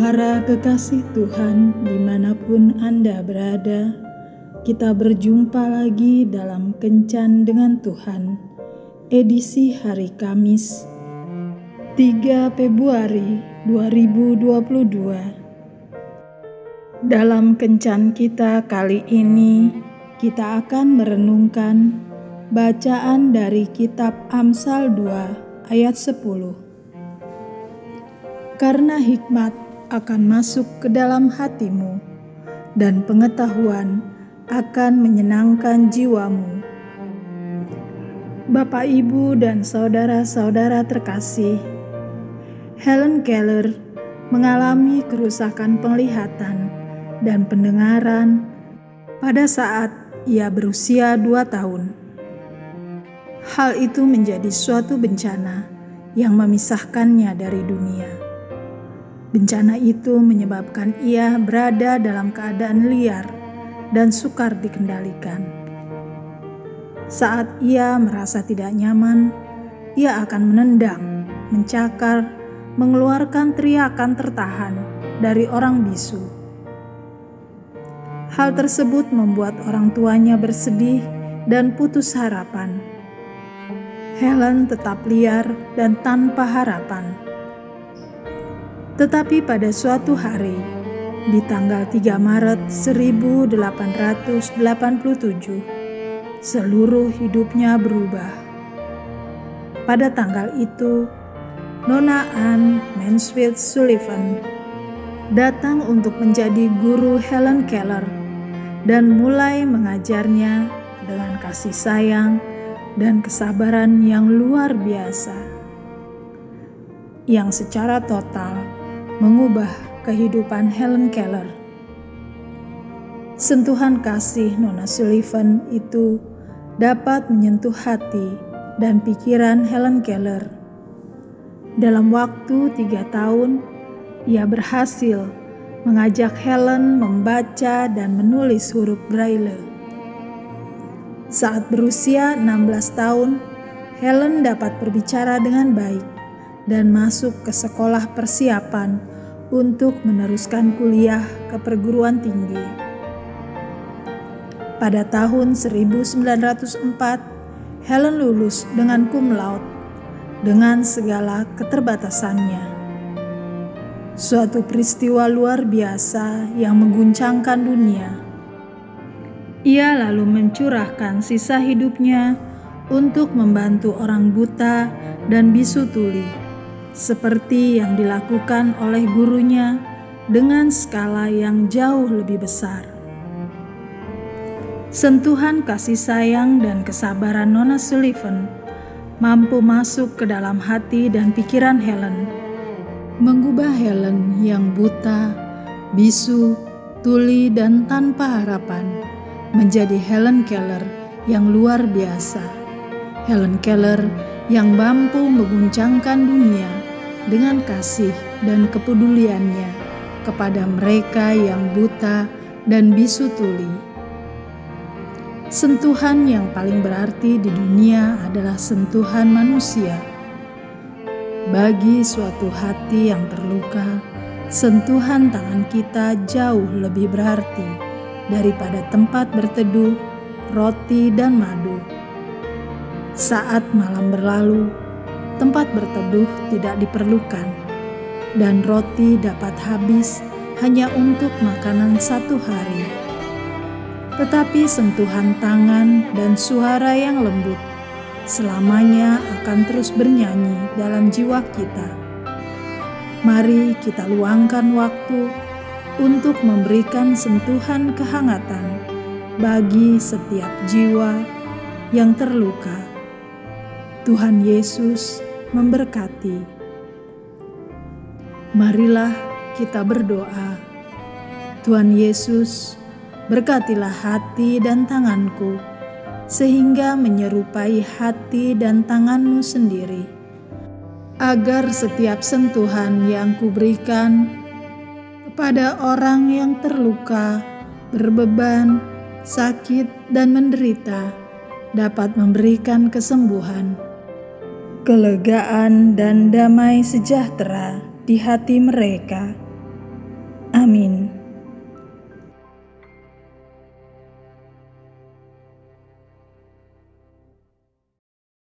Para kekasih Tuhan, di mana pun Anda berada, kita berjumpa lagi dalam Kencan dengan Tuhan, edisi hari Kamis, 3 Februari 2022. Dalam Kencan kita kali ini, kita akan merenungkan bacaan dari kitab Amsal 2 ayat 10. Karena hikmat akan masuk ke dalam hatimu dan pengetahuan akan menyenangkan jiwamu. Bapak, Ibu, dan saudara-saudara terkasih, Helen Keller mengalami kerusakan penglihatan dan pendengaran pada saat ia berusia dua tahun. Hal itu menjadi suatu bencana yang memisahkannya dari dunia. Bencana itu menyebabkan ia berada dalam keadaan liar dan sukar dikendalikan. Saat ia merasa tidak nyaman, ia akan menendang, mencakar, mengeluarkan teriakan tertahan dari orang bisu. Hal tersebut membuat orang tuanya bersedih dan putus harapan. Helen tetap liar dan tanpa harapan. Tetapi pada suatu hari, di tanggal 3 Maret 1887, seluruh hidupnya berubah. Pada tanggal itu, Nona Anne Mansfield Sullivan datang untuk menjadi guru Helen Keller dan mulai mengajarnya dengan kasih sayang dan kesabaran yang luar biasa, yang secara total mengubah kehidupan Helen Keller. Sentuhan kasih Nona Sullivan itu dapat menyentuh hati dan pikiran Helen Keller. Dalam waktu tiga tahun, ia berhasil mengajak Helen membaca dan menulis huruf Braille. Saat berusia 16 tahun, Helen dapat berbicara dengan baik dan masuk ke sekolah persiapan untuk meneruskan kuliah ke perguruan tinggi. Pada tahun 1904, Helen lulus dengan cum laude dengan segala keterbatasannya. Suatu peristiwa luar biasa yang mengguncangkan dunia. Ia lalu mencurahkan sisa hidupnya untuk membantu orang buta dan bisu tuli seperti yang dilakukan oleh gurunya dengan skala yang jauh lebih besar. Sentuhan kasih sayang dan kesabaran Nona Sullivan mampu masuk ke dalam hati dan pikiran Helen, mengubah Helen yang buta, bisu, tuli, dan tanpa harapan menjadi Helen Keller yang luar biasa. Helen Keller yang mampu mengguncangkan dunia dengan kasih dan kepeduliannya kepada mereka yang buta dan bisu tuli. Sentuhan yang paling berarti di dunia adalah sentuhan manusia. Bagi suatu hati yang terluka, sentuhan tangan kita jauh lebih berarti daripada tempat berteduh, roti, dan madu. Saat malam berlalu, tempat berteduh tidak diperlukan, dan roti dapat habis hanya untuk makanan satu hari. Tetapi sentuhan tangan dan suara yang lembut selamanya akan terus bernyanyi dalam jiwa kita. Mari kita luangkan waktu untuk memberikan sentuhan kehangatan bagi setiap jiwa yang terluka. Tuhan Yesus memberkati. Marilah kita berdoa. Tuhan Yesus, berkatilah hati dan tanganku, sehingga menyerupai hati dan tanganmu sendiri, agar setiap sentuhan yang kuberikan kepada orang yang terluka, berbeban, sakit, dan menderita dapat memberikan kesembuhan kelegaan dan damai sejahtera di hati mereka. Amin.